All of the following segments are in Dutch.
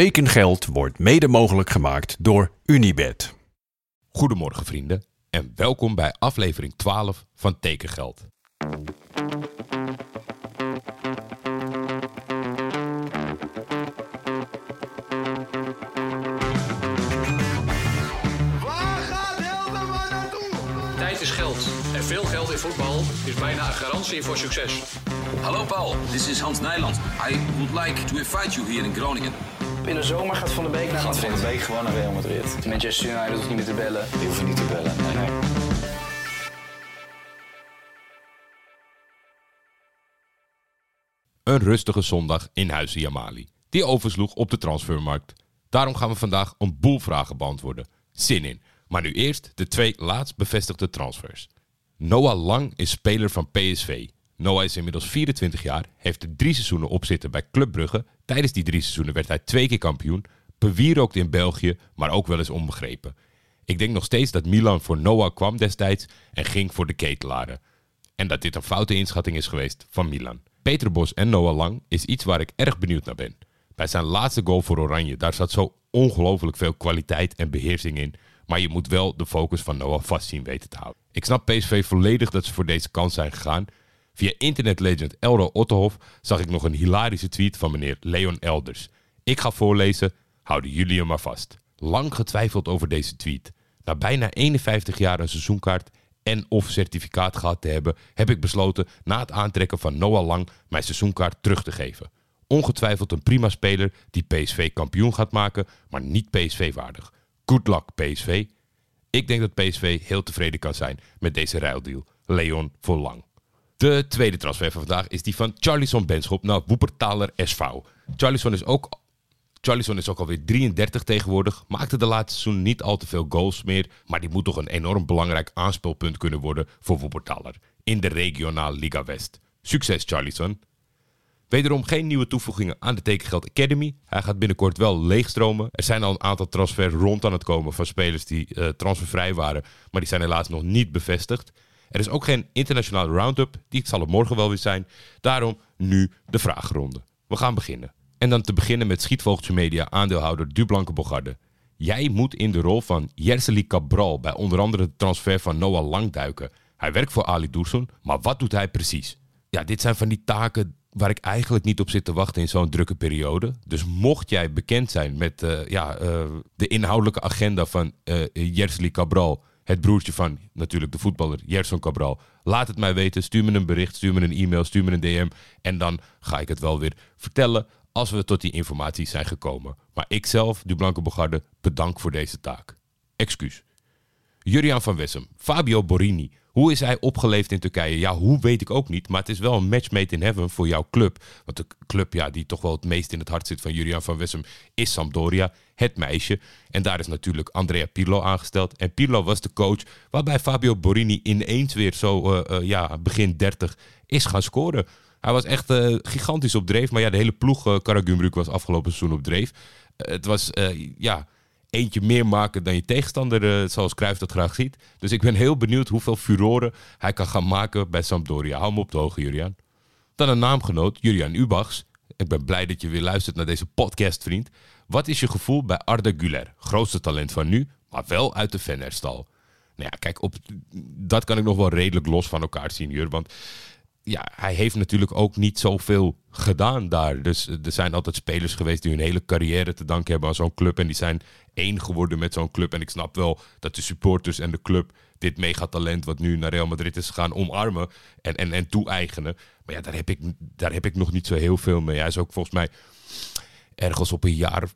Tekengeld wordt mede mogelijk gemaakt door Unibed. Goedemorgen vrienden en welkom bij aflevering 12 van Tekengeld. Waar gaat Helderman naartoe? Tijd is geld. En veel geld in voetbal is bijna een garantie voor succes. Hallo Paul, this is Hans Nijland. I would like to invite you here in Groningen. In de zomer gaat Van der Beek naar Gaat Van Madrid. de Beek gewoon naar Real Madrid. Manchester United hoeft niet meer te bellen. Die hoeven niet te bellen. Nee, nee. Een rustige zondag in Huizen Jamali, die oversloeg op de transfermarkt. Daarom gaan we vandaag een boel vragen beantwoorden. Zin in. Maar nu eerst de twee laatst bevestigde transfers. Noah Lang is speler van PSV. Noah is inmiddels 24 jaar, heeft er drie seizoenen op zitten bij Club Brugge. Tijdens die drie seizoenen werd hij twee keer kampioen, bewierookt in België, maar ook wel eens onbegrepen. Ik denk nog steeds dat Milan voor Noah kwam destijds en ging voor de ketelaren. En dat dit een foute inschatting is geweest van Milan. Peter Bos en Noah Lang is iets waar ik erg benieuwd naar ben. Bij zijn laatste goal voor Oranje, daar zat zo ongelooflijk veel kwaliteit en beheersing in. Maar je moet wel de focus van Noah vast zien weten te houden. Ik snap PSV volledig dat ze voor deze kans zijn gegaan. Via internetlegend Elro Otterhof zag ik nog een hilarische tweet van meneer Leon Elders. Ik ga voorlezen, houden jullie hem maar vast. Lang getwijfeld over deze tweet. Na bijna 51 jaar een seizoenkaart en of certificaat gehad te hebben, heb ik besloten na het aantrekken van Noah Lang mijn seizoenkaart terug te geven. Ongetwijfeld een prima speler die PSV kampioen gaat maken, maar niet PSV-waardig. Good luck PSV. Ik denk dat PSV heel tevreden kan zijn met deze ruildeal. Leon voor Lang. De tweede transfer van vandaag is die van Charlison Benschop naar Woepertaler SV. Charlison is ook Charlison is ook alweer 33 tegenwoordig. Maakte de laatste seizoen niet al te veel goals meer. Maar die moet toch een enorm belangrijk aanspeelpunt kunnen worden voor Wuppertaler. In de regionale Liga West. Succes Charlison. Wederom geen nieuwe toevoegingen aan de Tekengeld Academy. Hij gaat binnenkort wel leegstromen. Er zijn al een aantal transfers rond aan het komen van spelers die eh, transfervrij waren. Maar die zijn helaas nog niet bevestigd. Er is ook geen internationale roundup. Die zal er morgen wel weer zijn. Daarom nu de vragenronde. We gaan beginnen. En dan te beginnen met Schietvogeltje Media aandeelhouder Dublanke Bogarde. Jij moet in de rol van Jersely Cabral bij onder andere de transfer van Noah Lang duiken. Hij werkt voor Ali Doerson, maar wat doet hij precies? Ja, dit zijn van die taken waar ik eigenlijk niet op zit te wachten in zo'n drukke periode. Dus mocht jij bekend zijn met eh, ja, eh, de inhoudelijke agenda van eh Jersely Cabral, het broertje van natuurlijk de voetballer Gerson Cabral, laat het mij weten. Stuur me een bericht, stuur me een e-mail, stuur me een DM en dan ga ik het wel weer vertellen als we tot die informatie zijn gekomen. Maar ik zelf, Dublanke Bogarde, bedank voor deze taak. Excuus. Juriaan van Wessem, Fabio Borini. Hoe is hij opgeleefd in Turkije? Ja, hoe weet ik ook niet. Maar het is wel een match made in heaven voor jouw club. Want de club ja, die toch wel het meest in het hart zit van Juriaan van Wessem is Sampdoria, het meisje. En daar is natuurlijk Andrea Pirlo aangesteld. En Pirlo was de coach waarbij Fabio Borini ineens weer zo eh, eh, ja, begin 30 is gaan scoren. Hij was echt eh, gigantisch op dreef. Maar ja, de hele ploeg uh, Karagümrük was afgelopen seizoen op dreef. Het was ja, eentje meer maken dan je tegenstander, eh, zoals Cruijff dat graag ziet. Dus ik ben heel benieuwd hoeveel furoren hij kan gaan maken bij Sampdoria. Hou me op de hoogte, Julian. Dan een naamgenoot, Julian Ubachs. Ik ben blij dat je weer luistert naar deze podcast, vriend. Wat is je gevoel bij Arda Güler? Grootste talent van nu, maar wel uit de Vennerstal. Nou ja, kijk, op, dat kan ik nog wel redelijk los van elkaar zien, Jur. Want ja, hij heeft natuurlijk ook niet zoveel gedaan daar. Dus er zijn altijd spelers geweest die hun hele carrière te danken hebben aan zo'n club. En die zijn één geworden met zo'n club. En ik snap wel dat de supporters en de club dit megatalent wat nu naar Real Madrid is gaan omarmen en, en, en toe-eigenen. Maar ja, daar heb, ik, daar heb ik nog niet zo heel veel mee. Hij is ook volgens mij ergens op een jaar,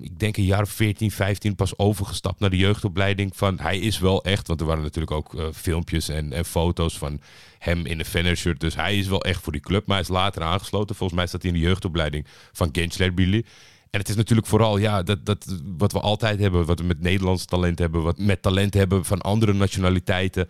ik denk een jaar of 14, 15 pas overgestapt naar de jeugdopleiding. Van hij is wel echt, want er waren natuurlijk ook uh, filmpjes en, en foto's van hem in een fannershirt. Dus hij is wel echt voor die club, maar hij is later aangesloten. Volgens mij staat hij in de jeugdopleiding van Gençlerbirliği. En het is natuurlijk vooral ja, dat, dat, wat we altijd hebben, wat we met Nederlands talent hebben, wat met talent hebben van andere nationaliteiten.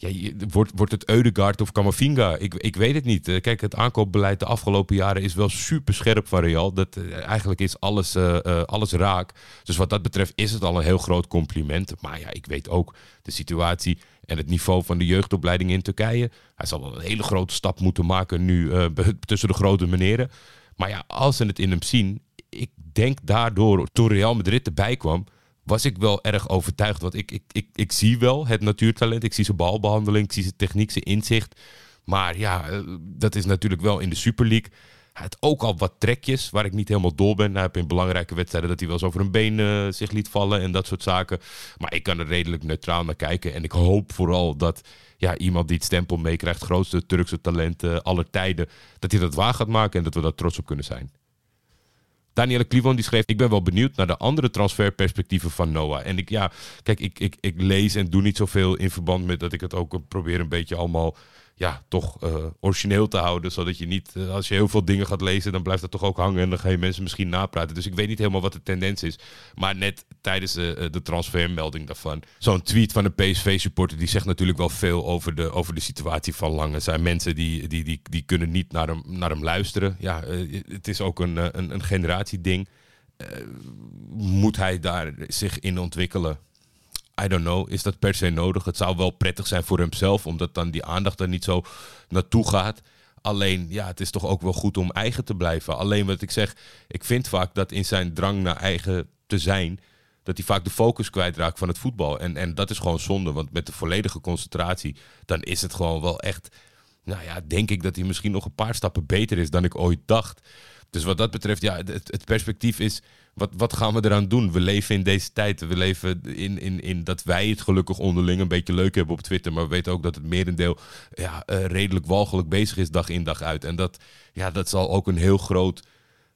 Ja, wordt, wordt het Eudegaard of Camavinga? Ik, ik weet het niet. Eh, Kijk, het aankoopbeleid de afgelopen jaren is wel super scherp van Real. Dat, eh, eigenlijk is alles, eh, alles raak. Dus wat dat betreft is het al een heel groot compliment. Maar ja, ik weet ook de situatie en het niveau van de jeugdopleiding in Turkije. Hij zal wel een hele grote stap moeten maken nu tussen de grote meneren. Maar ja, als ze het in hem zien, ik denk daardoor, toen Real Madrid erbij kwam, was ik wel erg overtuigd. Want ik, ik, ik, ik zie wel het natuurtalent. Ik zie zijn balbehandeling, ik zie zijn techniek, zijn inzicht. Maar ja, eh, dat is natuurlijk wel in de Super League. Hij had ook al wat trekjes waar ik niet helemaal dol ben. Hij heeft in belangrijke wedstrijden dat hij wel eens over een been eh, zich liet vallen en dat soort zaken. Maar ik kan er redelijk neutraal naar kijken. En ik hoop vooral dat ja, iemand die het stempel meekrijgt, grootste Turkse talent eh, aller tijden, dat hij dat waar gaat maken en dat we daar trots op kunnen zijn. Danielle Clivon die schreef: Ik ben wel benieuwd naar de andere transferperspectieven van Noah. En ik, ja, kijk, ik, ik, ik lees en doe niet zoveel in verband met dat ik het ook probeer een beetje allemaal ja, toch eh, origineel te houden. Zodat je niet, eh, als je heel veel dingen gaat lezen, dan blijft dat toch ook hangen. En dan ga je mensen misschien napraten. Dus ik weet niet helemaal wat de tendens is. Maar net tijdens de, de transfermelding daarvan. Zo'n tweet van een PSV-supporter. Die zegt natuurlijk wel veel over de, over de situatie van Lang. Er zijn mensen die, die, die, die kunnen niet naar hem, naar hem luisteren. Ja, het is ook een, een, een generatieding. moet hij daar zich in ontwikkelen? I don't know, is dat per se nodig? Het zou wel prettig zijn voor hemzelf, omdat dan die aandacht er niet zo naartoe gaat. Alleen, ja, het is toch ook wel goed om eigen te blijven. Alleen wat ik zeg, ik vind vaak dat in zijn drang naar eigen te zijn, dat hij vaak de focus kwijtraakt van het voetbal. En, en dat is gewoon zonde, want met de volledige concentratie, dan is het gewoon wel echt, nou ja, denk ik dat hij misschien nog een paar stappen beter is dan ik ooit dacht. Dus wat dat betreft, ja, het, perspectief is wat, wat gaan we eraan doen? We leven in deze tijd. We leven in, in, in dat wij het gelukkig onderling een beetje leuk hebben op Twitter. Maar we weten ook dat het merendeel ja, uh, redelijk walgelijk bezig is dag in dag uit. En dat, ja, dat zal ook een heel groot,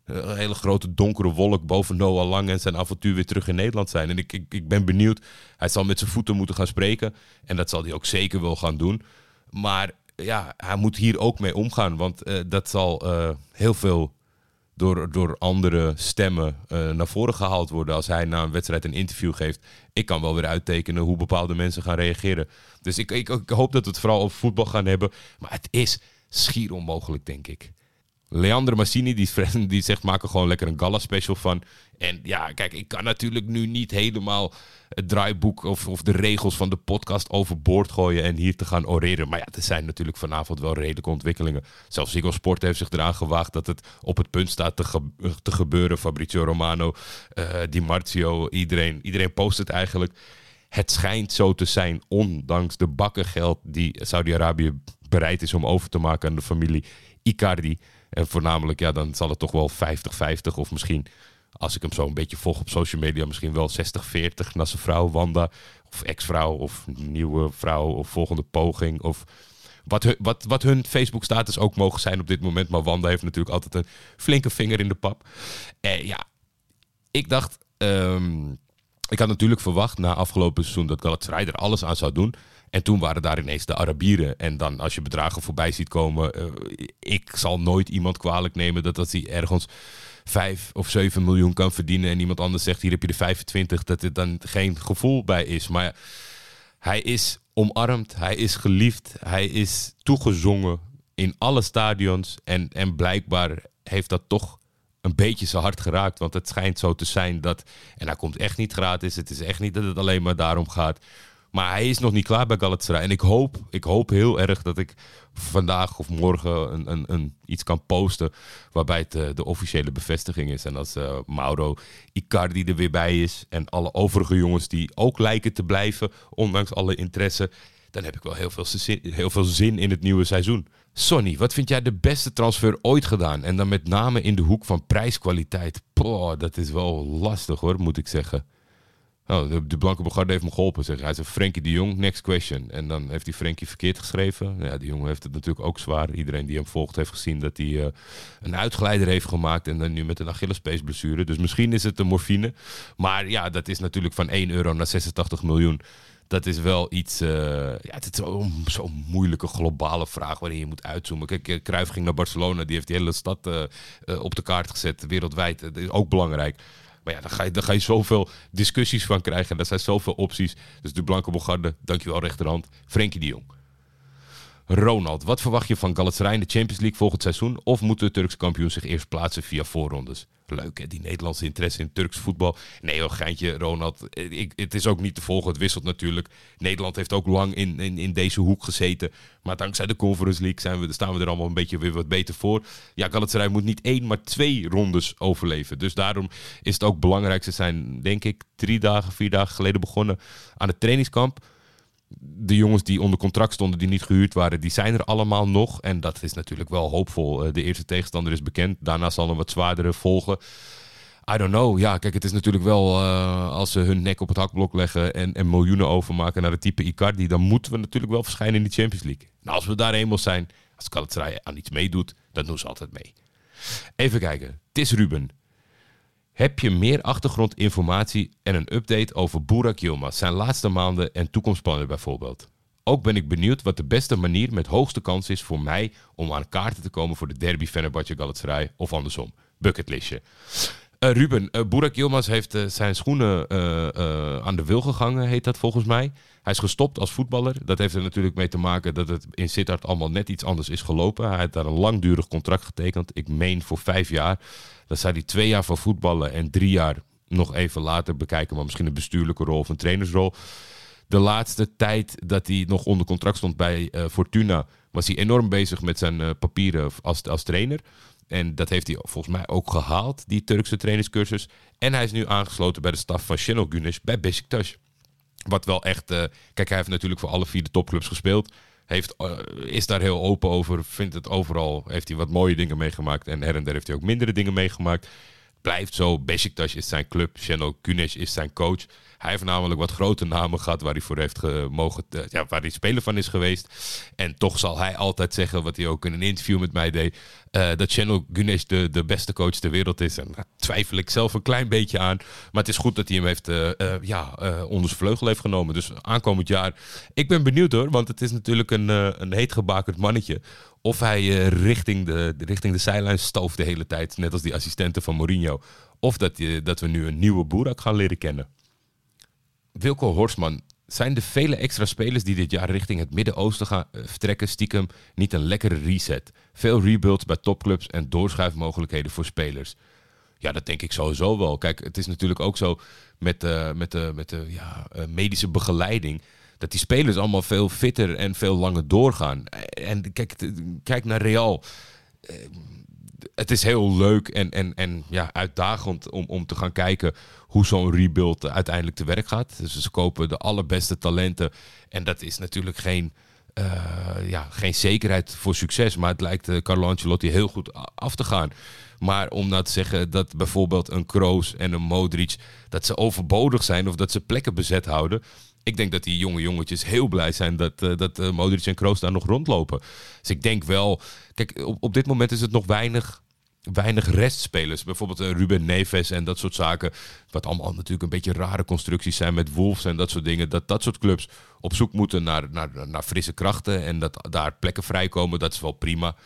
uh, een hele grote donkere wolk boven Noah Lang en zijn avontuur weer terug in Nederland zijn. En ik, ik, ik ben benieuwd. Hij zal met zijn voeten moeten gaan spreken. En dat zal hij ook zeker wel gaan doen. Maar ja, hij moet hier ook mee omgaan. Want uh, dat zal heel veel door, door andere stemmen uh, naar voren gehaald worden als hij na een wedstrijd een interview geeft. Ik kan wel weer uittekenen hoe bepaalde mensen gaan reageren. Dus ik, ik, ik hoop dat we het vooral over voetbal gaan hebben. Maar het is schier onmogelijk, denk ik. Leandro Massini die, die zegt: maak er gewoon lekker een gala special van. En ja, kijk, ik kan natuurlijk nu niet helemaal het draaiboek of, of de regels van de podcast overboord gooien en hier te gaan oreren. Maar ja, er zijn natuurlijk vanavond wel redelijke ontwikkelingen. Zelfs Ziggo Sport heeft zich eraan gewaagd dat het op het punt staat te, te gebeuren. Fabrizio Romano, uh, Di Marzio, iedereen, iedereen post het eigenlijk. Het schijnt zo te zijn, ondanks de bakkengeld die Saudi-Arabië bereid is om over te maken aan de familie Icardi. En voornamelijk, ja, dan zal het toch wel 50-50 of misschien als ik hem zo een beetje volg op social media, misschien wel 60-40 naar zijn vrouw Wanda. Of ex-vrouw, of nieuwe vrouw, of volgende poging. Of wat hun, wat, wat hun Facebook-status ook mogen zijn op dit moment. Maar Wanda heeft natuurlijk altijd een flinke vinger in de pap. Eh, ja, ik dacht... Um, ik had natuurlijk verwacht na afgelopen seizoen dat Galatasaray er alles aan zou doen. En toen waren daar ineens de Arabieren. En dan als je bedragen voorbij ziet komen... Uh, ik zal nooit iemand kwalijk nemen dat als hij ergens 5 of 7 miljoen kan verdienen en iemand anders zegt hier heb je de 25, dat er dan geen gevoel bij is. Maar hij is omarmd, hij is geliefd, hij is toegezongen in alle stadions en, en blijkbaar heeft dat toch een beetje zijn hart geraakt. Want het schijnt zo te zijn dat, en hij komt echt niet gratis, het is echt niet dat het alleen maar daarom gaat. Maar hij is nog niet klaar bij Galatasaray. En ik hoop, ik hoop heel erg dat ik vandaag of morgen een, een, een iets kan posten. Waarbij het de, de officiële bevestiging is. En als uh, Mauro Icardi er weer bij is. En alle overige jongens die ook lijken te blijven. Ondanks alle interesse. Dan heb ik wel heel veel, zin, heel veel zin in het nieuwe seizoen. Sonny, wat vind jij de beste transfer ooit gedaan? En dan met name in de hoek van prijskwaliteit. Poh, dat is wel lastig hoor, moet ik zeggen. Oh, de, de Blanke Bogarde heeft me geholpen. Zeg. Hij zei Frenkie de Jong, next question. En dan heeft hij Frenkie verkeerd geschreven. Ja, die jongen heeft het natuurlijk ook zwaar. Iedereen die hem volgt heeft gezien dat hij uh, een uitgeleider heeft gemaakt. En dan nu met een Achillespees blessure. Dus misschien is het een morfine. Maar ja, dat is natuurlijk van 1 euro naar 86 miljoen. Dat is wel iets. Uh, ja, het is zo'n zo moeilijke globale vraag waarin je moet uitzoomen. Kijk, Cruijff ging naar Barcelona, die heeft die hele stad op de kaart gezet, wereldwijd. Dat is ook belangrijk. Maar ja, dan ga, je, ga je zoveel discussies van krijgen. Er zijn zoveel opties. Dus de Blanke Bogarde, dankjewel rechterhand. Frenkie de Jong. Ronald, wat verwacht je van Galatasaray in de Champions League volgend seizoen? Of moet de Turkse kampioen zich eerst plaatsen via voorrondes? Leuk hè, die Nederlandse interesse in Turks voetbal. Nee joh, geintje Ronald. Ik, het is ook niet te volgen, het wisselt natuurlijk. Nederland heeft ook lang in, in, in deze hoek gezeten. Maar dankzij de Conference League zijn we, staan we er allemaal een beetje weer wat beter voor. Ja, Galatasaray moet niet één, maar twee rondes overleven. Dus daarom is het ook belangrijk. Ze zijn, denk ik, drie dagen, vier dagen geleden begonnen aan het trainingskamp de jongens die onder contract stonden, die niet gehuurd waren, die zijn er allemaal nog. En dat is natuurlijk wel hoopvol. Eh, de eerste tegenstander is bekend. Daarna zal een wat zwaardere volgen. I don't know. Ja, kijk, het is natuurlijk wel uh, als ze hun nek op het hakblok leggen en, en miljoenen overmaken naar het type Icardi, dan moeten we natuurlijk wel verschijnen in de Champions League. Nou, als we daar eenmaal zijn, als Galatasaray aan iets meedoet, dan doen ze altijd mee. Even kijken. Het is Ruben. Heb je meer achtergrondinformatie en een update over Burak Yilmaz, zijn laatste maanden en toekomstplannen bijvoorbeeld? Ook ben ik benieuwd wat de beste manier met hoogste kans is voor mij om aan kaarten te komen voor de derby Fenerbahce Galatasaray of andersom. Bucketlistje. Uh, Ruben, uh, Burak Yilmaz heeft uh, zijn schoenen aan de wil gegangen, heet dat volgens mij. Hij is gestopt als voetballer. Dat heeft er natuurlijk mee te maken dat het in Sittard allemaal net iets anders is gelopen. Hij heeft daar een langdurig contract getekend. Ik meen voor vijf jaar. Dan zou hij twee jaar van voetballen en drie jaar nog even later bekijken. Maar misschien een bestuurlijke rol of een trainersrol. De laatste tijd dat hij nog onder contract stond bij Fortuna, was hij enorm bezig met zijn papieren als, als trainer. En dat heeft hij volgens mij ook gehaald, die Turkse trainingscursus. En hij is nu aangesloten bij de staf van Şenol Güneş bij Beşiktaş. Wat wel echt... Uh, kijk, hij heeft natuurlijk voor alle vier de topclubs gespeeld. Heeft, uh, is daar heel open over. Vindt het overal. Heeft hij wat mooie dingen meegemaakt. En her en der heeft hij ook mindere dingen meegemaakt. Blijft zo. Beşiktaş is zijn club. Şenol Güneş is zijn coach. Hij heeft namelijk wat grote namen gehad waar hij voor heeft gemogen, ja, waar hij speler van is geweest. En toch zal hij altijd zeggen, wat hij ook in een interview met mij deed, uh, dat Channel Gunesh de, de beste coach ter wereld is. En daar twijfel ik zelf een klein beetje aan. Maar het is goed dat hij hem heeft, uh, ja, onder zijn vleugel heeft genomen. Dus aankomend jaar. Ik ben benieuwd hoor, want het is natuurlijk een, een heet gebakerd mannetje. Of hij richting, de, richting de zijlijn stooft de hele tijd, net als die assistenten van Mourinho. Of dat, dat we nu een nieuwe Boerak gaan leren kennen. Wilco Horstman, zijn de vele extra spelers die dit jaar richting het Midden-Oosten gaan vertrekken stiekem niet een lekkere reset? Veel rebuilds bij topclubs en doorschuifmogelijkheden voor spelers. Ja, dat denk ik sowieso wel. Kijk, het is natuurlijk ook zo met, uh, met de, met de ja, medische begeleiding. Dat die spelers allemaal veel fitter en veel langer doorgaan. En kijk, kijk naar Real. Het is heel leuk en, en, en ja, uitdagend om, om te gaan kijken hoe zo'n rebuild uiteindelijk te werk gaat. Dus ze kopen de allerbeste talenten. En dat is natuurlijk geen, uh, ja, geen zekerheid voor succes. Maar het lijkt uh, Carlo Ancelotti heel goed af te gaan. Maar om nou te zeggen dat bijvoorbeeld een Kroos en een Modric... dat ze overbodig zijn of dat ze plekken bezet houden... Ik denk dat die jonge jongetjes heel blij zijn dat, uh, dat uh, Modric en Kroos daar nog rondlopen. Dus ik denk wel... Kijk, op, op dit moment is het nog weinig weinig restspelers. Bijvoorbeeld uh, Ruben Neves en dat soort zaken. Wat allemaal natuurlijk een beetje rare constructies zijn met Wolves en dat soort dingen. Dat dat soort clubs op zoek moeten naar, naar, naar frisse krachten. En dat daar plekken vrijkomen, dat is wel prima.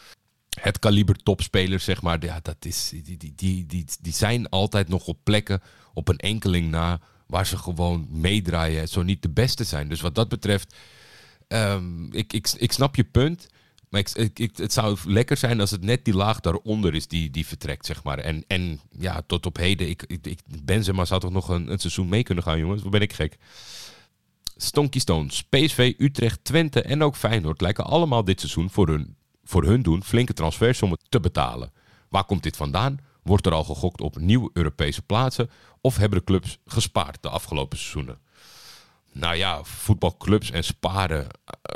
Het kaliber topspelers, zeg maar, ja, dat is, die, die, die, die, die zijn altijd nog op plekken op een enkeling na waar ze gewoon meedraaien. Zo niet de beste zijn. Dus wat dat betreft, um, ik, ik, ik snap je punt. Maar ik, ik, het zou lekker zijn als het net die laag daaronder is die, die vertrekt, zeg maar. En, en ja, tot op heden, ik, ik, Benzema zou toch nog een, een seizoen mee kunnen gaan, jongens? Wat ben ik gek? Stonky Stones, PSV, Utrecht, Twente en ook Feyenoord lijken allemaal dit seizoen voor hun, voor hun doen flinke transfersommen te betalen. Waar komt dit vandaan? Wordt er al gegokt op nieuwe Europese plaatsen? Of hebben de clubs gespaard de afgelopen seizoenen? Nou ja, voetbalclubs en sparen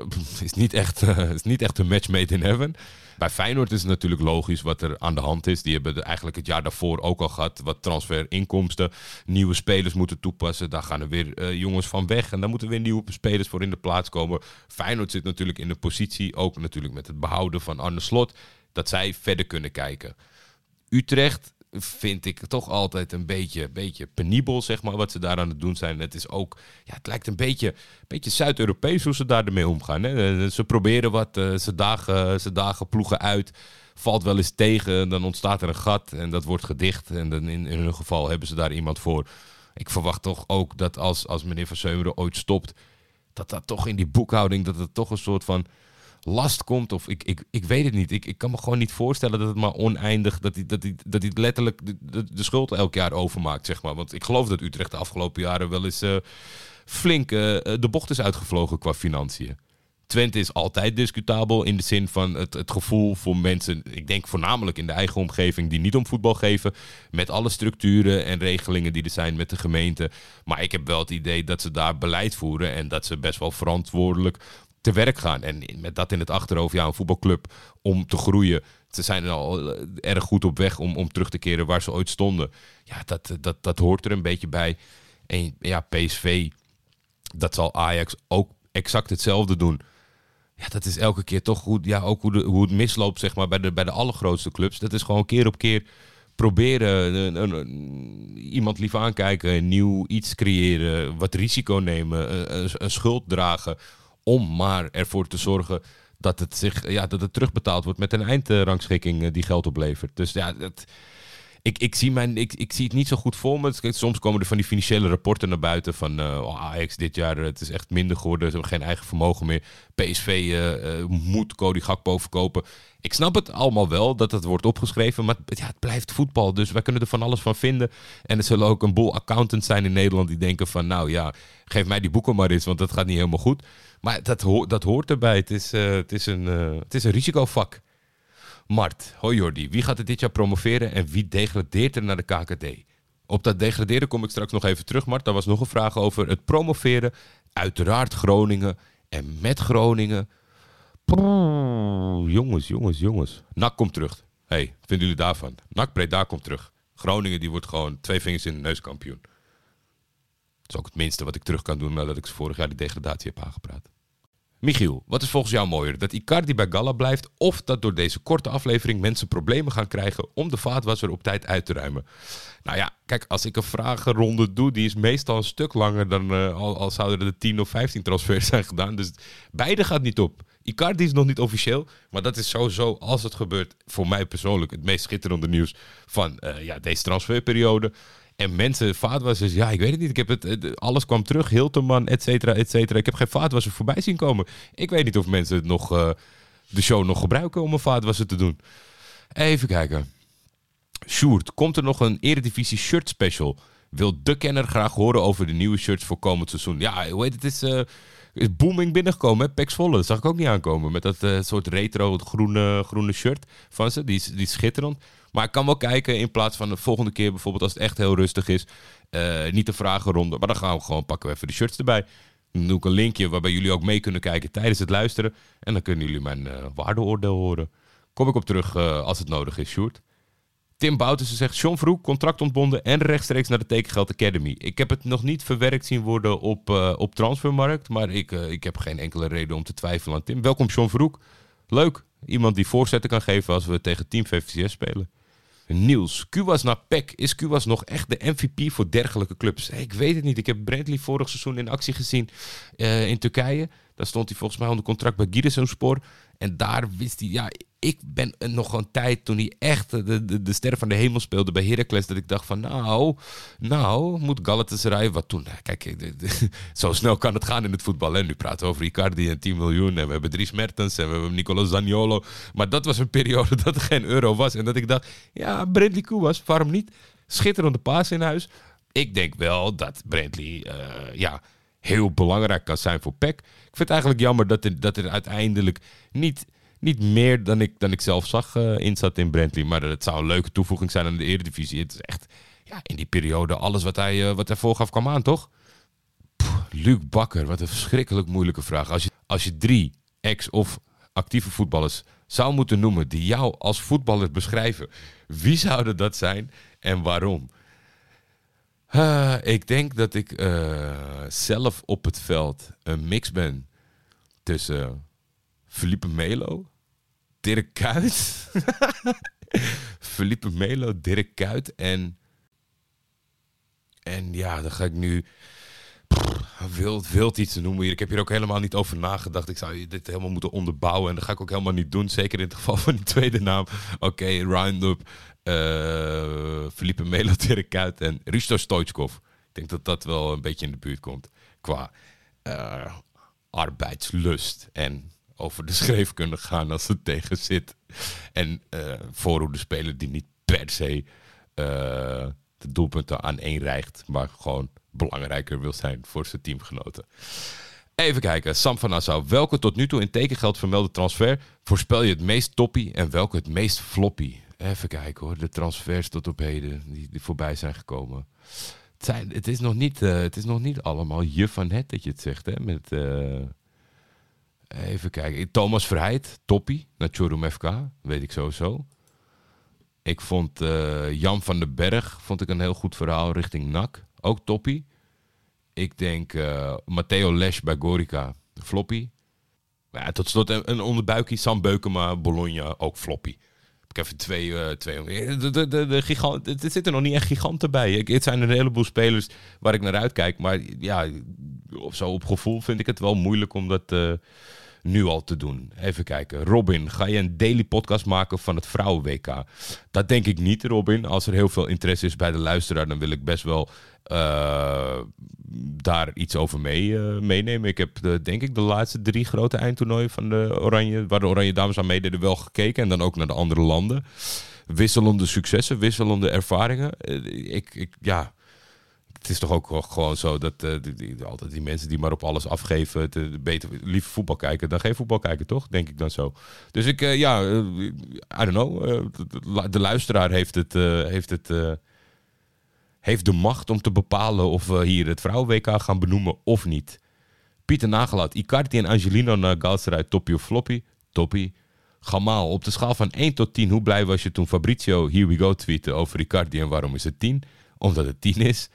uh, is, niet echt, uh, is niet echt een match made in heaven. Bij Feyenoord is het natuurlijk logisch wat er aan de hand is. Die hebben eigenlijk het jaar daarvoor ook al gehad. Wat transferinkomsten, nieuwe spelers moeten toepassen. Daar gaan er weer uh, jongens van weg. En daar moeten weer nieuwe spelers voor in de plaats komen. Feyenoord zit natuurlijk in de positie, ook natuurlijk met het behouden van Arne Slot, dat zij verder kunnen kijken. Utrecht vind ik toch altijd een beetje, beetje penibel, zeg maar, wat ze daar aan het doen zijn. Het is ook, ja, het lijkt een beetje, beetje Zuid-Europees hoe ze daar ermee omgaan. Hè? Ze proberen wat, uh, ze, dagen, ze dagen ploegen uit, valt wel eens tegen, dan ontstaat er een gat en dat wordt gedicht. En dan in, hun geval hebben ze daar iemand voor. Ik verwacht toch ook dat als, als meneer Van Seumeren ooit stopt, dat dat toch in die boekhouding, dat het toch een soort van last komt. Of ik, ik, ik weet het niet. Ik, ik kan me gewoon niet voorstellen dat het maar oneindig, dat hij, dat hij, dat letterlijk de, de, schuld elk jaar overmaakt, zeg maar. Want ik geloof dat Utrecht de afgelopen jaren wel eens eh, flink eh, de bocht is uitgevlogen qua financiën. Twente is altijd discutabel in de zin van het, het gevoel voor mensen, ik denk voornamelijk in de eigen omgeving, die niet om voetbal geven. Met alle structuren en regelingen die er zijn met de gemeente. Maar ik heb wel het idee dat ze daar beleid voeren en dat ze best wel verantwoordelijk te werk gaan. En met dat in het achterhoofd, ja, een voetbalclub om te groeien. Ze zijn al eh, erg goed op weg om, om terug te keren waar ze ooit stonden. Ja, dat, dat, dat hoort er een beetje bij. En ja, PSV, dat zal Ajax ook exact hetzelfde doen. Ja, dat is elke keer toch goed. Ja, ook hoe, hoe het misloopt, zeg maar, bij de, bij de allergrootste clubs. Dat is gewoon keer op keer proberen een, een- iemand lief aankijken, nieuw iets creëren, wat risico nemen, een, een schuld dragen, om maar ervoor te zorgen dat het, zich, ja, dat het terugbetaald wordt met een eindrangschikking eh, die geld oplevert. Dus ja, dat, ik, ik, zie mijn, ik, ik zie het niet zo goed voor me. Soms komen er van die financiële rapporten naar buiten van oh, Ajax dit jaar, eh, het is echt minder geworden. Ze hebben geen eigen vermogen meer. PSV eh, moet Cody Gakpo verkopen. Ik snap het allemaal wel dat het wordt opgeschreven, maar ja, het blijft voetbal. Dus wij kunnen er van alles van vinden. En er zullen ook een boel accountants zijn in Nederland die denken van nou ja, geef mij die boeken maar eens, want dat gaat niet helemaal goed. Maar dat, ho- dat hoort erbij. Het is, het, is een, het is een risicovak. Mart, hoi Jordi. Wie gaat er dit jaar promoveren en wie degradeert er naar de KKD? Op dat degraderen kom ik straks nog even terug, Mart. Daar was nog een vraag over het promoveren. Uiteraard Groningen. En met Groningen... Jongens, jongens, jongens. NAC komt terug. hey, vinden jullie daarvan? NAC Breda komt terug. Groningen die wordt gewoon twee vingers in de neus kampioen. Dat is ook het minste wat ik terug kan doen nadat ik vorig jaar die degradatie heb aangepraat. Michiel, wat is volgens jou mooier? Dat Icardi bij Gala blijft of dat door deze korte aflevering mensen problemen gaan krijgen om de vaatwasser op tijd uit te ruimen? Nou ja, kijk, als ik een vragenronde doe, die is meestal een stuk langer dan al, al zouden er 10 of 15 transfers zijn gedaan. Dus beide gaat niet op. Icardi is nog niet officieel, maar dat is sowieso, als het gebeurt, voor mij persoonlijk het meest schitterende nieuws van eh, ja, deze transferperiode. En mensen, vaatwassers, ja, ik weet het niet. Ik heb het, alles kwam terug, Hilterman, et cetera, et cetera. Ik heb geen vaatwasser voorbij zien komen. Ik weet niet of mensen het nog, eh, de show nog gebruiken om een vaatwasser te doen. Even kijken. Sjoerd, komt er nog een Eredivisie shirt special? Wil de kenner graag horen over de nieuwe shirts voor komend seizoen? Ja, hoe heet het? Het is, eh, is booming binnengekomen, hè? Pax Volle. Dat zag ik ook niet aankomen. Met dat eh, soort retro groene, groene shirt van ze. Die is, die is schitterend. Maar ik kan wel kijken in plaats van de volgende keer bijvoorbeeld als het echt heel rustig is. eh, niet de vragenronde. Maar dan gaan we gewoon pakken we even de shirts erbij. Dan doe ik een linkje waarbij jullie ook mee kunnen kijken tijdens het luisteren. En dan kunnen jullie mijn eh, waardeoordeel horen. Kom ik op terug als het nodig is, Sjoerd. Tim Boutersen zegt, John Vroek, contract ontbonden en rechtstreeks naar de Tekengeld Academy. Ik heb het nog niet verwerkt zien worden op, eh, op transfermarkt, maar ik, eh, ik heb geen enkele reden om te twijfelen aan Tim. Welkom John Vroek. Leuk, iemand die voorzetten kan geven als we tegen Team VVCS spelen. Niels, Kuwas naar PEC. Is Kuwas nog echt de MVP voor dergelijke clubs? Ik weet het niet. Ik heb Bradley vorig seizoen in actie gezien eh, in Turkije. Daar stond hij volgens mij onder contract bij Giresunspor. En daar wist hij... Ja, ik ben nog een tijd toen hij echt de, de, de ster van de hemel speelde bij Heracles. Dat ik dacht van nou, nou moet Galatasaray wat doen. Kijk, zo snel kan het gaan in het voetbal. En nu praten we over Icardi en 10 miljoen. En we hebben Dries Mertens en we hebben Nicolas Zaniolo. Maar dat was een periode dat er geen euro was. En dat ik dacht, ja, Bradley Koewas, waarom niet? Schitterende paas in huis. Ik denk wel dat Bradley, eh, ja, heel belangrijk kan zijn voor PEC. Ik vind het eigenlijk jammer dat er, dat er uiteindelijk niet, niet meer dan ik, dan ik zelf zag eh, in zat in Bradley. Maar het zou een leuke toevoeging zijn aan de Eredivisie. Het is echt, ja, in die periode alles wat hij, eh, wat hij voorgaf kwam aan, toch? Luc Bakker, wat een verschrikkelijk moeilijke vraag. Als je, als je drie ex- of actieve voetballers zou moeten noemen die jou als voetballer beschrijven, wie zouden dat zijn en waarom? Eh, ik denk dat ik zelf op het veld een mix ben tussen Felipe Melo, Dirk Kuyt, Felipe Melo, Dirk Kuyt en en ja, dan ga ik nu wild, wild iets te noemen hier. Ik heb hier ook helemaal niet over nagedacht. Ik zou dit helemaal moeten onderbouwen. En dat ga ik ook helemaal niet doen. Zeker in het geval van die tweede naam. Oké, Roundup, eh Felipe Melo, Dirk Kuyt en Risto Stoichkov. Ik denk dat dat wel een beetje in de buurt komt. Qua eh, arbeidslust en over de schreef kunnen gaan als het tegen zit. En eh voorhoede speler die niet per se eh, de doelpunten aan één rijgt, maar gewoon belangrijker wil zijn voor zijn teamgenoten. Even kijken, Sam van Nassau. Welke tot nu toe in tekengeld vermelde transfer voorspel je het meest toppie en welke het meest floppy? Even kijken hoor, de transfers tot op heden die, die voorbij zijn gekomen. Het, zijn, het, is nog niet, eh, het is nog niet allemaal je van het dat je het zegt, hè? Met, even kijken, Thomas Verheid, toppie, naar Chorum FK, weet ik sowieso. Ik vond eh, Jan van den Berg vond ik een heel goed verhaal richting NAC. Ook toppie. Ik denk eh, Matteo Lesch bij Gorica, floppy. Ja, tot slot een, onderbuikie, Sam Beukema, Bologna, ook floppy. Ik heb even twee... eh twee de, de, de, de gigant, er zitten nog niet echt giganten bij. Het zijn een heleboel spelers waar ik naar uitkijk. Maar ja, zo op gevoel vind ik het wel moeilijk om dat nu al te doen. Even kijken. Robin, ga je een daily podcast maken van het Vrouwen-WK? Dat denk ik niet, Robin. Als er heel veel interesse is bij de luisteraar, dan wil ik best wel eh, daar iets over mee, eh, meenemen. Ik heb de, denk ik de laatste drie grote eindtoernooien van de Oranje, waar de Oranje Dames aan meededen, wel gekeken. En dan ook naar de andere landen. Wisselende successen, wisselende ervaringen. Eh, ik, ik, ja, het is toch ook gewoon zo dat eh, altijd die mensen die maar op alles afgeven, het, eh, beter liever voetbal kijken dan geen voetbal kijken, toch? Denk ik dan zo. Dus ik, eh, ja, I don't know. de, luisteraar heeft het, heeft het, heeft de macht om te bepalen of we hier het vrouwen-WK gaan benoemen of niet. Pieter Nagelaat, Icardi en Angelino naar Galatasaray, toppie of floppy? Toppie. Gamaal, op de schaal van 1 tot 10, hoe blij was je toen Fabrizio Here We Go tweette over Icardi en waarom is het 10? Omdat het 10 is.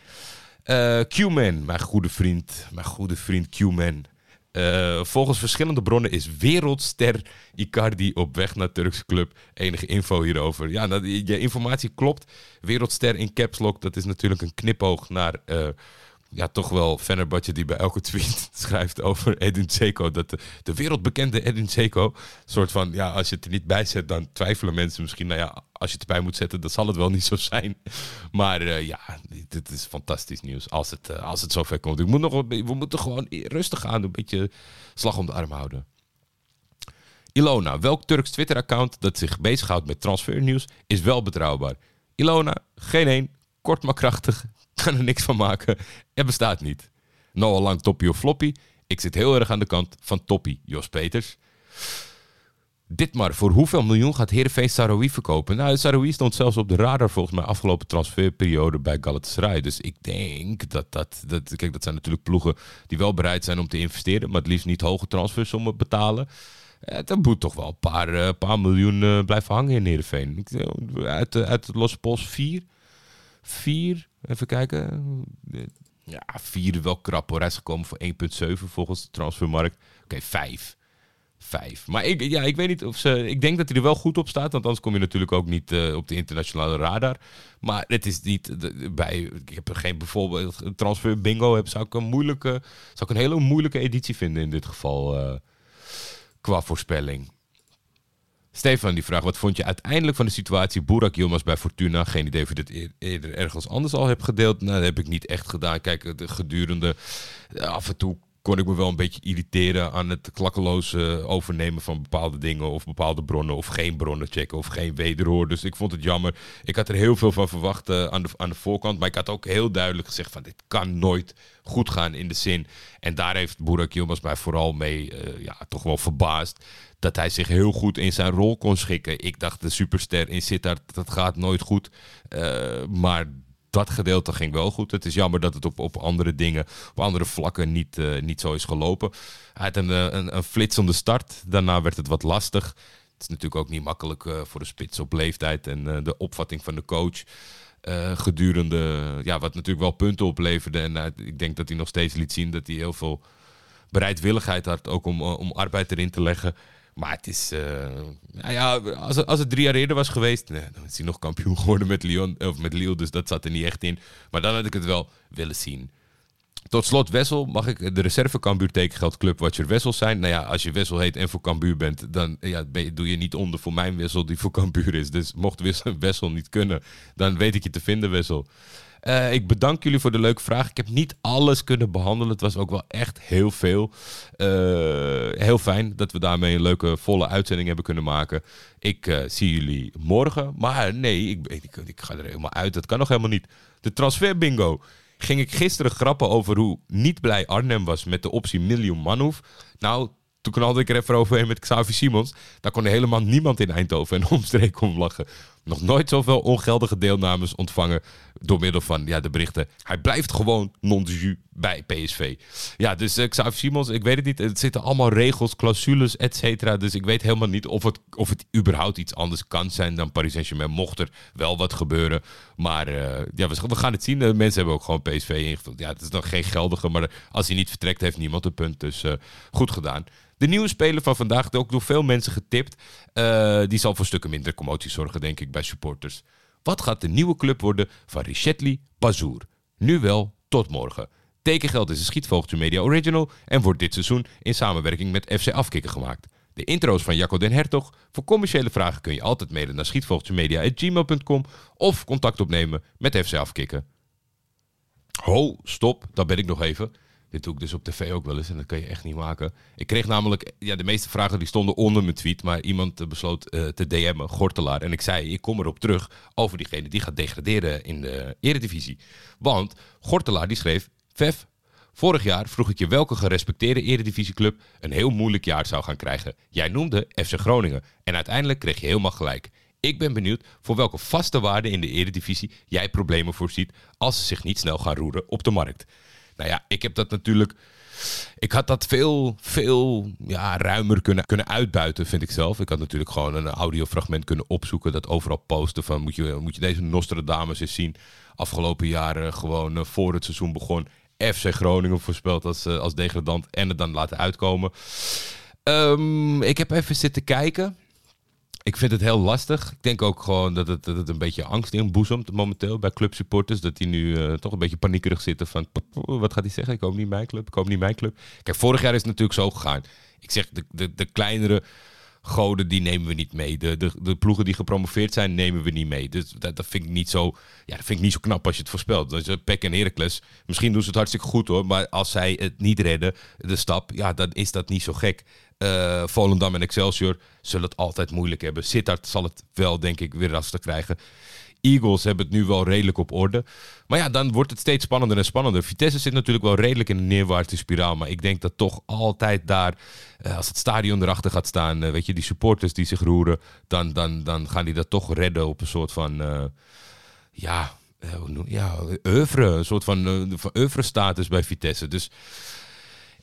Eh, Q-Man, mijn goede vriend, mijn goede vriend Q-Man. Eh, volgens verschillende bronnen is wereldster Icardi op weg naar Turkse club. Enige info hierover. Ja, dat, je informatie klopt. Wereldster in caps lock, dat is natuurlijk een knipoog naar... ja, toch wel Fenerbahce die bij elke tweet schrijft over Edin Dzeko. Dat de, de wereldbekende Edin Dzeko, soort van, ja, als je het er niet bij zet, dan twijfelen mensen misschien, nou ja, als je het erbij moet zetten, dan zal het wel niet zo zijn. Maar eh, ja, dit is fantastisch nieuws als het, eh, als het zover komt. Ik moet nog, we moeten gewoon rustig aan, een beetje slag om de arm houden. Ilona, welk Turks Twitter-account dat zich bezighoudt met transfernieuws is wel betrouwbaar? Ilona, geen één, kort maar krachtig, kan er niks van maken. Er bestaat niet. Noah Lang, toppie of floppy? Ik zit heel erg aan de kant van toppie, Jos Peters. Dit maar, voor hoeveel miljoen gaat Heerenveen Saroui verkopen? Nou, Saroui stond zelfs op de radar volgens mij afgelopen transferperiode bij Galatasaray. Dus ik denk dat dat, dat... Kijk, dat zijn natuurlijk ploegen die wel bereid zijn om te investeren... maar het liefst niet hoge transfersommen betalen. Eh, Dat moet toch wel een paar, eh, paar miljoen eh, blijven hangen in Heerenveen. Eh, Uit, de- uit het losse pols vier? Vier? Even kijken. Ja, vier wel krap hoor. Is gekomen voor 1,7 volgens de transfermarkt. Oké, vijf. Vijf. Maar ik, ja, ik weet niet of ze. Ik denk dat hij er wel goed op staat. Want anders kom je natuurlijk ook niet eh, op de internationale radar. Maar het is niet. bij, ik heb er geen bijvoorbeeld. Transfer bingo heb, zou ik een moeilijke. Zou ik een hele moeilijke editie vinden in dit geval. eh, qua voorspelling. Stefan die vraagt, wat vond je uiteindelijk van de situatie Burak Yilmaz bij Fortuna? Geen idee of je dit eer- eerder ergens anders al hebt gedeeld. Nou, dat heb ik niet echt gedaan. Kijk, de gedurende eh, af en toe kon ik me wel een beetje irriteren aan het klakkeloos eh, overnemen van bepaalde dingen of bepaalde bronnen of geen bronnen checken of geen wederhoor. Dus ik vond het jammer. Ik had er heel veel van verwacht eh, aan, de, aan de voorkant, maar ik had ook heel duidelijk gezegd van dit kan nooit goed gaan in de zin. En daar heeft Burak Yilmaz mij vooral mee eh, ja, toch wel verbaasd dat hij zich heel goed in zijn rol kon schikken. Ik dacht de superster in Sittard, dat gaat nooit goed. Eh, maar dat gedeelte ging wel goed. Het is jammer dat het op, op andere dingen, op andere vlakken niet, eh, niet zo is gelopen. Hij had een, eh, een, een flitsende start. Daarna werd het wat lastig. Het is natuurlijk ook niet makkelijk eh, voor de spits op leeftijd en de opvatting van de coach. gedurende, ja, wat natuurlijk wel punten opleverde. En ik denk dat hij nog steeds liet zien dat hij heel veel bereidwilligheid had ook om, om arbeid erin te leggen. Maar het is, eh, nou ja, als het, drie jaar eerder was geweest, nee, dan is hij nog kampioen geworden met Lyon, of met Lille, dus dat zat er niet echt in. Maar dan had ik het wel willen zien. Tot slot Wessel, mag ik de reserve Cambuur tekengeldclub Watcher Wessel zijn? Nou ja, als je Wessel heet en voor Cambuur bent, dan ja, je- doe je niet onder voor mijn Wessel die voor Cambuur is. Dus mocht Wessel, niet kunnen, dan weet ik je te vinden Wessel. Eh, ik bedank jullie voor de leuke vraag. Ik heb niet alles kunnen behandelen. Het was ook wel echt heel veel. Eh, heel fijn dat we daarmee een leuke volle uitzending hebben kunnen maken. Ik eh, zie jullie morgen. Maar nee, ik, ik, ik ga er helemaal uit. Dat kan nog helemaal niet. De transfer bingo. Ging ik gisteren grappen over hoe niet blij Arnhem was met de optie Miljoen Manhoef. Nou, toen knalde ik er even overheen met Xavier Simons. Daar kon helemaal niemand in Eindhoven en omstreken om lachen. Nog nooit zoveel ongeldige deelnames ontvangen door middel van ja, de berichten. Hij blijft gewoon non-de bij PSV. Ja, dus uh, Xavier Simons, ik weet het niet. Het zitten allemaal regels, clausules, et cetera. Dus ik weet helemaal niet of het, of het überhaupt iets anders kan zijn dan Paris Saint-Germain. Mocht er wel wat gebeuren. Maar uh, ja, we, gaan het zien. De mensen hebben ook gewoon PSV ingevuld. Ja, het is nog geen geldige, maar als hij niet vertrekt, heeft niemand een punt. Dus uh, goed gedaan. De nieuwe speler van vandaag, ook door veel mensen getipt. Uh, die zal voor stukken minder commotie zorgen, denk ik, bij supporters. Wat gaat de nieuwe club worden van Richetli Bazour? Nu wel, tot morgen. Tekengeld is een Schietvogeltje Media Original en wordt dit seizoen in samenwerking met FC Afkikken gemaakt. De intro's van Jacco den Hertog. Voor commerciële vragen kun je altijd mailen naar schietvogeltjemedia.gmail.com of contact opnemen met FC Afkikken. Ho, stop, dat ben ik nog even. Dit doe ik dus op tv ook wel eens en dat kan je echt niet maken. Ik kreeg namelijk, ja, de meeste vragen die stonden onder mijn tweet, maar iemand besloot uh, te DM'en, Gortelaar. En ik zei, ik kom erop terug over diegene die gaat degraderen in de eredivisie. Want Gortelaar die schreef, Vef, vorig jaar vroeg ik je welke gerespecteerde eredivisieclub een heel moeilijk jaar zou gaan krijgen. Jij noemde FC Groningen en uiteindelijk kreeg je helemaal gelijk. Ik ben benieuwd voor welke vaste waarden in de eredivisie jij problemen voorziet als ze zich niet snel gaan roeren op de markt. Nou ja, ik heb dat natuurlijk. Ik had dat veel, veel ja, ruimer kunnen, kunnen uitbuiten, vind ik zelf. Ik had natuurlijk gewoon een audiofragment kunnen opzoeken, dat overal posten van moet je, moet je deze Nostradamus eens zien. Afgelopen jaren gewoon uh, voor het seizoen begon FC Groningen voorspeld als, uh, als degradant en het dan laten uitkomen. Um, ik heb even zitten kijken. Ik vind het heel lastig. Ik denk ook gewoon dat het, dat een beetje angst inboezemt momenteel bij clubsupporters. Dat die nu uh, toch een beetje paniekerig zitten van wat gaat hij zeggen? Ik hoop niet mijn club, ik hoop niet mijn club. Kijk, vorig jaar is het natuurlijk zo gegaan. Ik zeg, de, de, de kleinere goden die nemen we niet mee. De, de, de ploegen die gepromoveerd zijn nemen we niet mee. Dus dat, dat vind ik niet zo, ja, dat vind ik niet zo knap als je het voorspelt. Dus uh, Peck en Heracles, misschien doen ze het hartstikke goed hoor. Maar als zij het niet redden, de stap, ja, dan is dat niet zo gek. Uh, Volendam en Excelsior zullen het altijd moeilijk hebben. Sittard zal het wel, denk ik, weer lastig krijgen. Eagles hebben het nu wel redelijk op orde. Maar ja, dan wordt het steeds spannender en spannender. Vitesse zit natuurlijk wel redelijk in een neerwaartse spiraal. Maar ik denk dat toch altijd daar, uh, als het stadion erachter gaat staan, uh, weet je, die supporters die zich roeren, dan, dan, dan gaan die dat toch redden op een soort van, uh, ja, ja, oeuvre. Een soort van, oeuvre-status bij Vitesse. Dus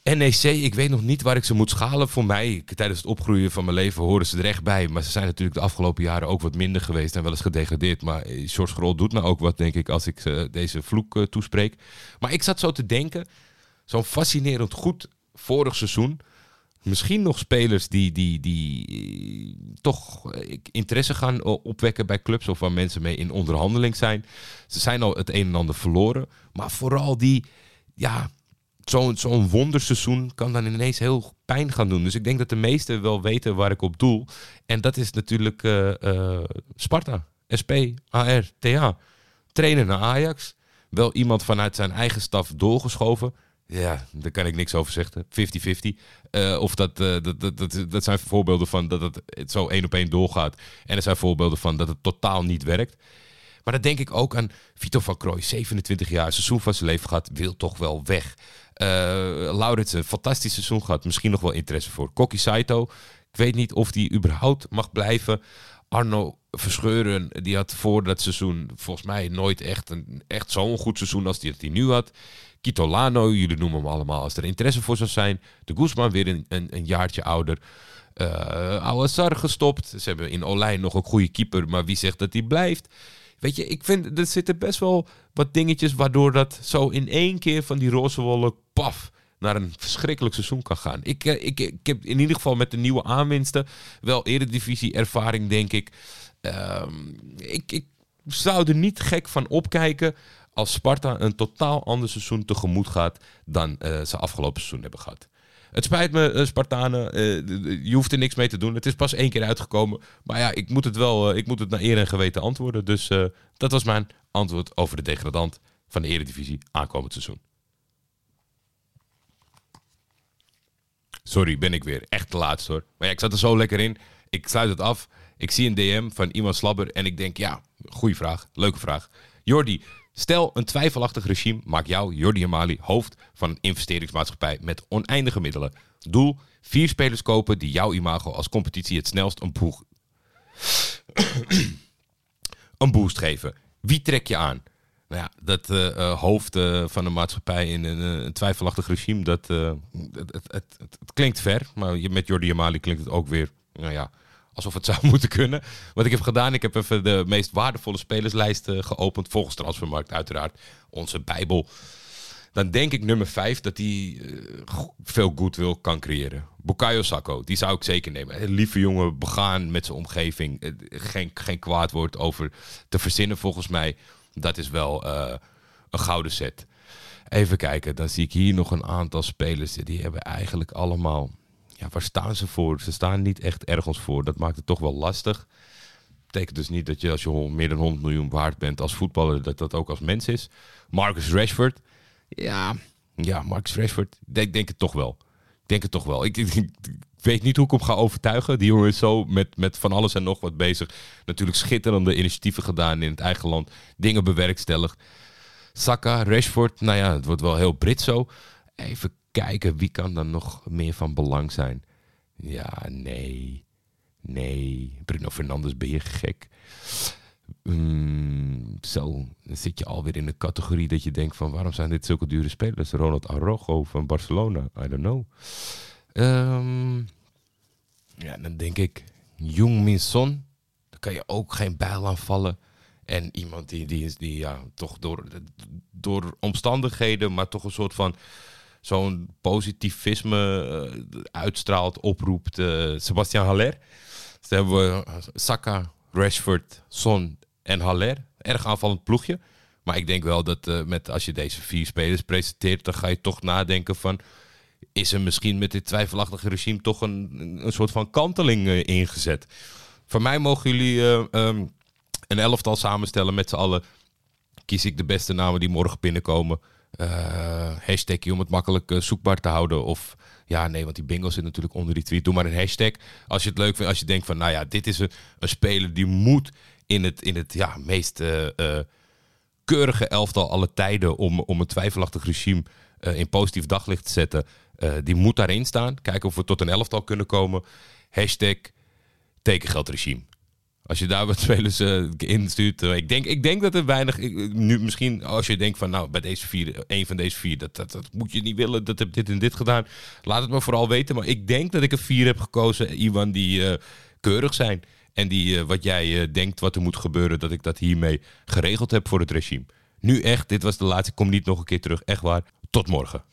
NEC, ik weet nog niet waar ik ze moet schalen. Voor mij, tijdens het opgroeien van mijn leven, horen ze er echt bij. Maar ze zijn natuurlijk de afgelopen jaren ook wat minder geweest en wel eens gedegradeerd. Maar George Grol doet nou ook wat, denk ik, als ik uh, deze vloek uh, toespreek. Maar ik zat zo te denken, zo'n fascinerend goed vorig seizoen. Misschien nog spelers die, die, die toch interesse gaan opwekken bij clubs of waar mensen mee in onderhandeling zijn. Ze zijn al het een en ander verloren. Maar vooral die, ja, zo'n zo'n wonderseizoen kan dan ineens heel pijn gaan doen. Dus ik denk dat de meesten wel weten waar ik op doel. En dat is natuurlijk uh, uh, Sparta, SP, AR, TA. Trainen naar Ajax. Wel iemand vanuit zijn eigen staf doorgeschoven. Ja, daar kan ik niks over zeggen. 50-50. Uh, of dat, dat, dat, dat, dat zijn voorbeelden van dat het, het zo één op één doorgaat. En er zijn voorbeelden van dat het totaal niet werkt. Maar dan denk ik ook aan Vito van Krooi, 27 jaar, seizoen van zijn leven gehad, wil toch wel weg. Uh, Lauritsen, fantastisch seizoen gehad. Misschien nog wel interesse voor. Koki Saito, ik weet niet of die überhaupt mag blijven. Arno Verscheuren, die had voor dat seizoen volgens mij nooit echt, een, echt zo'n goed seizoen als die dat hij nu had. Kitolano, jullie noemen hem allemaal als er interesse voor zou zijn. De Guzman weer een, een, een jaartje ouder. Uh, Awassar gestopt. Ze hebben in Olijn nog een goede keeper, maar wie zegt dat hij blijft? Weet je, ik vind er zitten best wel wat dingetjes waardoor dat zo in één keer van die roze wollen, paf, naar een verschrikkelijk seizoen kan gaan. Ik, ik, ik heb in ieder geval met de nieuwe aanwinsten wel eredivisie ervaring, denk ik. Um, ik. Ik zou er niet gek van opkijken als Sparta een totaal ander seizoen tegemoet gaat dan uh, ze afgelopen seizoen hebben gehad. Het spijt me, uh, Spartanen. Uh, je hoeft er niks mee te doen. Het is pas één keer uitgekomen. Maar ja, ik moet het wel, uh, ik moet het naar eer en geweten antwoorden. Dus dat was mijn antwoord over de degradant. van de Eredivisie aankomend seizoen. Sorry, ben ik weer. Echt te laatst hoor. Maar ja, ik zat er zo lekker in. Ik sluit het af. Ik zie een DM van iemand Slabber en ik denk, ja, goede vraag. Leuke vraag. Jordi, stel een twijfelachtig regime maakt jou, Jordi Amali, hoofd van een investeringsmaatschappij met oneindige middelen. Doel, vier spelers kopen die jouw imago als competitie het snelst een, boost geven. Wie trek je aan? Nou ja, dat eh, eh, hoofd eh, van een maatschappij in een, een twijfelachtig regime, dat, het, het, het, het- klinkt ver. Maar met Jordi Amali klinkt het ook weer, nou ja, alsof het zou moeten kunnen. Wat ik heb gedaan, ik heb even de meest waardevolle spelerslijst eh, geopend. Volgens Transfermarkt uiteraard, onze bijbel. Dan denk ik nummer 5 dat hij eh, veel goodwill kan creëren. Bukayo Sacco, die zou ik zeker nemen. Lieve jongen, begaan met zijn omgeving. Eh, Geen, geen kwaad woord over te verzinnen volgens mij. Dat is wel een gouden set. Even kijken, dan zie ik hier nog een aantal spelers. Die hebben eigenlijk allemaal... Ja, waar staan ze voor? Ze staan niet echt ergens voor. Dat maakt het toch wel lastig. Betekent dus niet dat je als je meer dan 100 miljoen waard bent als voetballer, dat dat ook als mens is. Marcus Rashford. Ja, ja Marcus Rashford. Ik denk, denk het toch wel. Ik denk het toch wel. Ik, ik- weet niet hoe ik hem ga overtuigen. Die jongen is zo met, met van alles en nog wat bezig. Natuurlijk schitterende initiatieven gedaan in het eigen land. Dingen bewerkstelligd. Saka, Rashford. Nou ja, het wordt wel heel Brits zo. Even kijken, wie kan dan nog meer van belang zijn? Ja, nee. Nee. Bruno Fernandes, ben je gek? Mm, zo, zit je alweer in de categorie dat je denkt van... waarom zijn dit zulke dure spelers? Ronald Arrojo van Barcelona, I don't know. Ehm, ja, dan denk ik Jung Min Son. Daar kan je ook geen bijl aan vallen. En iemand die, die, is, die ja, toch door, door omstandigheden... maar toch een soort van zo'n positivisme eh, uitstraalt, oproept. eh Sebastian Haller. Dus dan hebben we Saka, Rashford, Son en Haller. Erg aanvallend ploegje. Maar ik denk wel dat eh, met, als je deze vier spelers presenteert... dan ga je toch nadenken van... is er misschien met dit twijfelachtige regime... toch een, een soort van kanteling ingezet? Voor mij mogen jullie eh, ehm, een elftal samenstellen met z'n allen kies ik de beste namen die morgen binnenkomen. Eh hashtagje om het makkelijk eh, zoekbaar te houden. Of ja, nee, want die bingo zit natuurlijk onder die tweet. Doe maar een hashtag. Als je het leuk vindt, als je denkt van, nou ja, dit is een, een speler die moet in het, in het ja, meest eh, keurige elftal alle tijden om, om een twijfelachtig regime in positief daglicht te zetten. Die moet daarin staan. Kijken of we tot een elftal kunnen komen. Hashtag tekengeldregime. Als je daar wat spelers eh, instuurt. eh, ik, denk, ik denk dat er weinig. nu misschien als je denkt van nou bij deze vier, een van deze vier, dat, dat, dat moet je niet willen. Dat heb dit en dit gedaan. Laat het me vooral weten. Maar ik denk dat ik er vier heb gekozen, Iwan, die eh, keurig zijn. En die wat jij denkt wat er moet gebeuren, dat ik dat hiermee geregeld heb voor het regime. Nu echt, dit was de laatste. Ik kom niet nog een keer terug. Echt waar. Tot morgen.